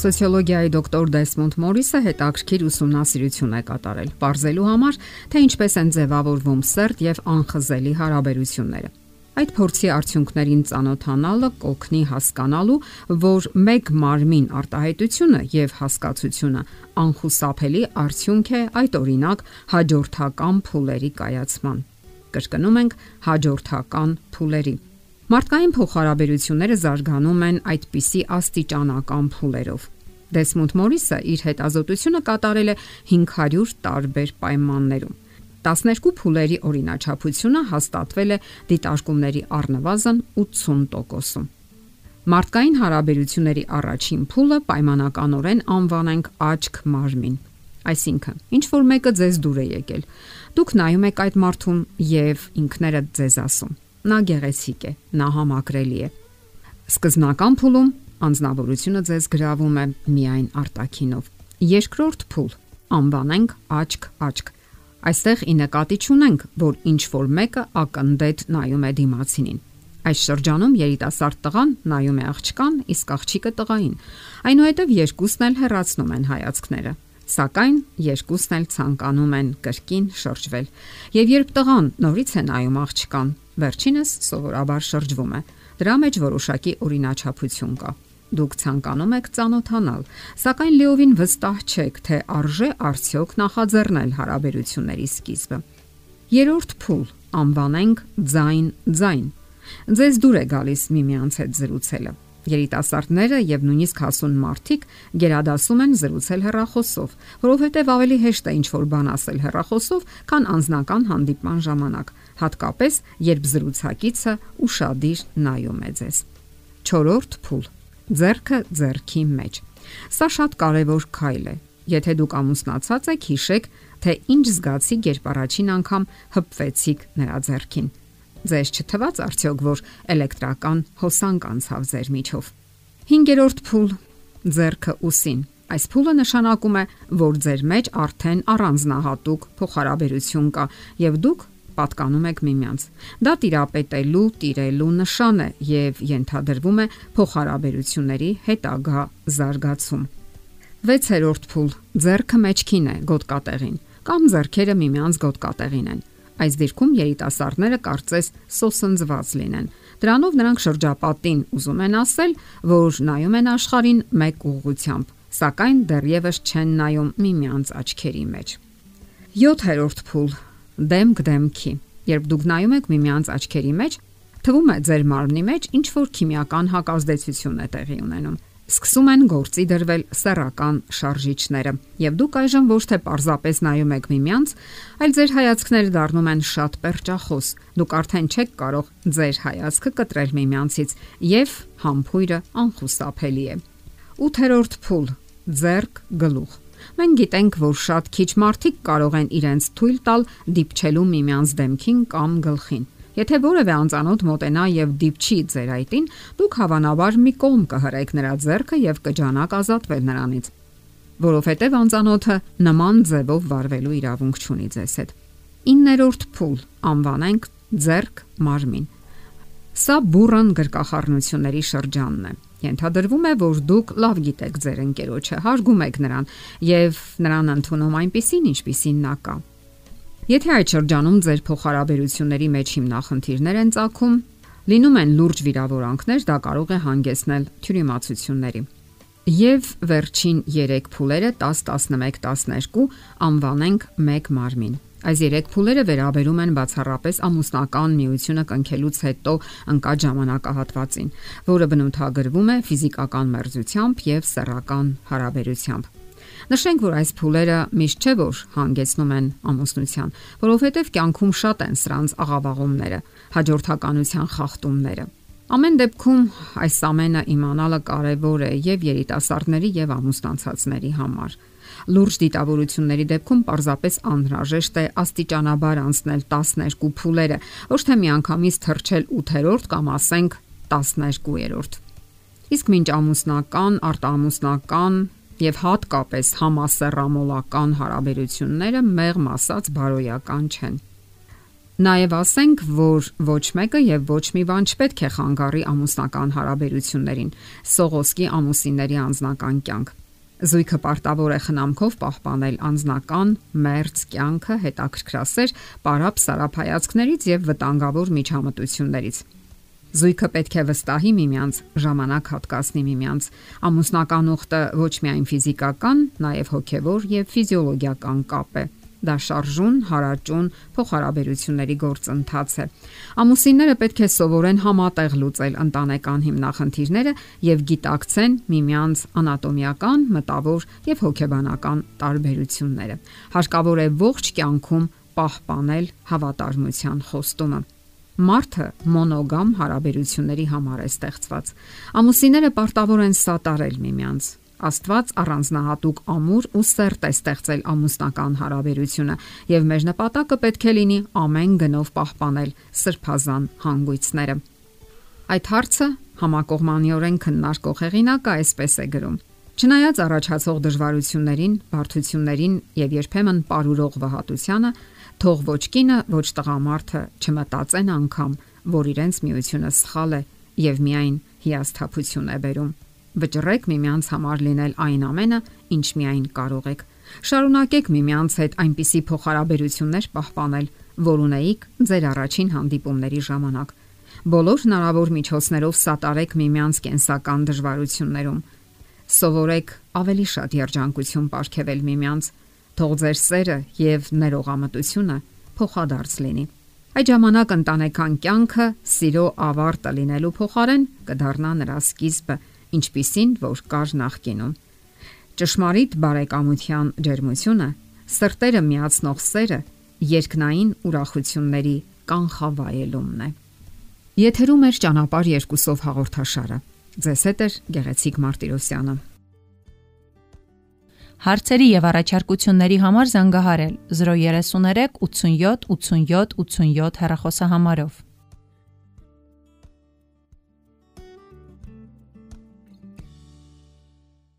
Սոցիոլոգիայի դոկտոր Դեսմոնդ Մորիսը հետաքրքիր ուսումնասիրություն է կատարել, ողջելու համար, թե ինչպես են ձևավորվում սերտ եւ անխզելի հարաբերությունները։ Այդ փորձի արդյունքներին ծանոթանալը կօգնի հասկանալու, որ մեկ մարմին արտահայտությունը եւ հասկացությունը անխուսափելի արդյունք է այդ օրինակ հաջորդական փուլերի կայացման։ Կրկնում ենք հաջորդական փուլերի Մարդկային փոխհարաբերությունները զարգանում են այդպիսի աստիճանական փուլերով։ Դեսմոնդ Մորիսը իր հետազոտությունը կատարել է 500 տարբեր պայմաններում։ 12 փուլերի օրինաչափությունը հաստատվել է դիտարկումների առնվազն 80%-ում։ Մարդկային հարաբերությունների առաջին փուլը պայմանականորեն անվանենք աչք մարմին։ Այսինքն, ինչ որ մեկը ձեզ դուր է եկել, դուք նայում եք այդ մարդուն եւ ինքներդ ձեզ ասում Նա գեղեցիկ է, նա համակրելի է։ Սկզբնական փուլում անznավորությունը ձեզ գրավում է միայն արտակինով։ Երկրորդ փուլ անվանենք աչք-աչք։ Այստեղ ի նկատի ունենք, որ ինչ որ մեկը ակնդետ նայում է դիմացինին։ Այս շրջանում երիտասարդ տղան նայում է աղջկան, իսկ աղջիկը տղային։ Այնուհետև երկուսն էլ հեռացնում են հայացքները սակայն երկուսն էլ ցանկանում են կրկին շրջվել։ Եվ երբ տղան նորից է նայում աղջկան, Վերջինս սովորաբար շրջվում է։ Դրա մեջ որոշակի օրինաչափություն կա։ Դուք ցանկանում եք ճանոթանալ, սակայն լիովին վստահ չեք, թե արժե արդյոք նախաձեռնել հարաբերությունների սկիզբը։ Երորդ փուլ. Անվանենք ձայն-ձայն։ Ձեզ դուր է գալիս միմյանց հետ զրուցելը Երիտասարդները եւ նույնիսկ հասուն մարդիկ գերադասում են զրուցել հեռախոսով, որովհետեւ ավելի հեշտ է ինչ-որ բան ասել հեռախոսով, քան անձնական հանդիպման ժամանակ, հատկապես երբ զրուցակիցը ուրشادիր նայում է ձեզ։ 4-րդ փուլ. Ձերքը ձերքի մեջ։ Սա շատ կարևոր քայլ է։ Եթե դուք ամուսնացած եք, հիշեք, թե ինչ զգացի երբ առաջին անգամ հպվեցիք նրա ձեռքին։ Ձեզ չթվաց արդյոք, որ էլեկտրական հոսանք անցավ ձեր միջով։ 5-րդ փուլ. Ձերքը ուսին։ Այս փուլը նշանակում է, որ ձեր մեջ արդեն առանձնահատուկ փոխհարաբերություն կա, եւ դուք պատկանում եք միմյանց։ Դա տիրապետելու, տիրելու նշան է եւ ենթադրվում է փոխհարաբերությունների հետագա զարգացում։ 6-րդ փուլ՝ ձերքը մեջքին է, գոտկատեղին, կամ ձերքերը միմյանց գոտկատեղին են։ Այս դիրքում երիտասարդները կարծես սոսնձված լինեն։ Դրանով նրանք շրջապատին ուզում են ասել, որ նայում են աշխարհին մեկ ուղղությամբ, սակայն դեռևս չեն նայում միմյանց աչքերի մեջ։ 7-րդ փուլ՝ դեմք դեմքի։ Երբ դուք նայում եք միմյանց աչքերի մեջ, թվում է ձեր մարմնի մեջ ինչ որ քիմիական հակազդեցություն է տեղի ունենում սկսում են գործի դրվել սեռական շարժիչները եւ դուք այժմ ոչ թե պարզապես նայում եք միմյանց, այլ ձեր հայացքները դառնում են շատ պերճախոս։ Դուք արդեն չեք կարող ձեր հայացքը կտրել միմյանցից եւ համբույրը անխուսափելի է։ 8-րդ փուլ՝ ձերք գլուխ։ Մենք գիտենք, որ շատ քիչ մարդիկ կարող են իրենց թույլ տալ դիպչելու միմյանց դեմքին կամ գլխին։ Եթե որևէ անծանոթ մոտենա եւ դիպչի ձեր այտին, դուք հավանաբար մի կողմ կհրեք նրա ձեռքը եւ կջանաք ազատվել նրանից, որովհետեւ անծանոթը նման ձևով վարվելու իրավունք չունի ձեզ հետ։ 9-րդ փուլ. Անվանենք ձեռք մարմին։ Սա բուրըն գրկախառնությունների շրջանն է։ Ենթադրվում է, որ դուք լավ գիտեք ձեր ընկերոջը, հարգում եք նրան եւ նրան ընդունում այնպիսին, ինչպիսին նա կա։ Եթե այդ շրջանում ձեր փոխհարաբերությունների մեջ հիմնախնդիրներ են ցակում, լինում են լուրջ վիրավորանքներ, դա կարող է հանգեցնել թյուրիմացությունների։ Եվ վերջին 3 փուլերը 10, 11, 12 անվանենք 1 մարմին։ Այս 3 փուլերը վերաբերում են բացառապես ամուսնական միությունը կնքելուց հետո ընկած ժամանակահատվածին, որը բնութագրվում է ֆիզիկական մերձությամբ եւ սեռական հարաբերությամբ։ Նշենք, որ այս փուլերը միշտ չէ որ հանգեցնում են ամուսնության, որովհետև կյանքում շատ են սրանց աղավաղումները, հաջորդականության խախտումները։ Ամեն դեպքում այս ամենը իմանալը կարևոր է եւ երիտասարդների եւ ամուսնացածների համար։ Լուրջ դիտավորությունների դեպքում պարզապես անհրաժեշտ է աստիճանաբար անցնել 12 փուլերը, ոչ թե միանգամից թռչել 8-րդ կամ ասենք 12-րդ։ Իսկ մինչ ամուսնական, արտամուսնական եւ հատկապես համասեռամոլական հարաբերությունները մեղմ ասած բարոյական չեն։ Նաև ասենք, որ ոչ մեկը եւ ոչ մի բան չպետք է խանգարի ամուսնական հարաբերություններին։ Սողոսկի ամուսինների անձնական կյանք։ Զույգը պարտավոր է խնամքով պահպանել անձնական մերձ կյանքը հետաքրքրասեր, պարապ սարափայացքներից եւ վտանգավոր միջամտություններից։ Զույգը պետք է վստահի միմյանց, ժամանակ հատկացնի միմյանց։ Ամուսնական ուխտը ոչ միայն ֆիզիկական, նաև հոգեվոր եւ ֆիզիոլոգիական կապ է։ Դա շարժուն, հարաճուն, փոխհարաբերությունների գործընթաց է։ Ամուսինները պետք է սովորեն համատեղ լուծել ընտանեկան հիմնախնդիրները եւ գիտակցեն միմյանց անատոմիական, մտավոր եւ հոգեբանական տարբերությունները։ Հարկավոր է ողջ կյանքում պահպանել հավատարմության խոստումը։ Մարդը մոնոգամ հարաբերությունների համար է ստեղծված։ Ամուսինները պարտավոր են սատարել միմյանց, Աստված առանձնահատուկ ամուր ու սերտ է ստեղծել ամուսնական հարաբերությունը, եւ մեր նպատակը պետք է լինի ամեն գնով պահպանել սրբազան հանգույցները։ Այդ հարցը համակողմանիորեն քննարկող հեղինակը այսպես է գրում. Չնայած առաջացող դժվարություններին, բարդություններին եւ երբեմն ապարուրող վհատությանը, թող ոչ կինը, ոչ տղամարդը չմտածեն անգամ, որ իրենց միությունը սխալ է եւ միայն հիասթափություն է բերում Վճռեք միմյանց համար լինել այն ամենը, ինչ միայն կարող եք։ Շարունակեք միմյանց հետ այնպիսի փոխհարաբերություններ պահպանել, որ ունեիք ձեր առաջին հանդիպումների ժամանակ։ Բոլոր հնարավոր միջոցներով սատարեք միմյանց կենսական դժվարություններում։ Սովորեք ավելի շատ երջանկություն ապարգևել միմյանց, թող ձեր սերը եւ ներողամտությունը փոխադարձ լինի։ Այդ ժամանակ ընտանեկան կյանքը սիրո ավարտը լինելու փոխարեն կդառնա նրա սկիզբը ինչպիսին որ կար նախկինում։ Ճշմարիտ բարեկամության ջերմությունը, սրտերը միացնող սերը, երկնային ուրախությունների կանխավայելումն է։ Եթերում է ճանապարհ երկուսով հաղորդաշարը։ Ձեզ հետ է Գեղեցիկ Մարտիրոսյանը։ Հարցերի եւ առաջարկությունների համար զանգահարել 033 87 87 87 հեռախոսահամարով։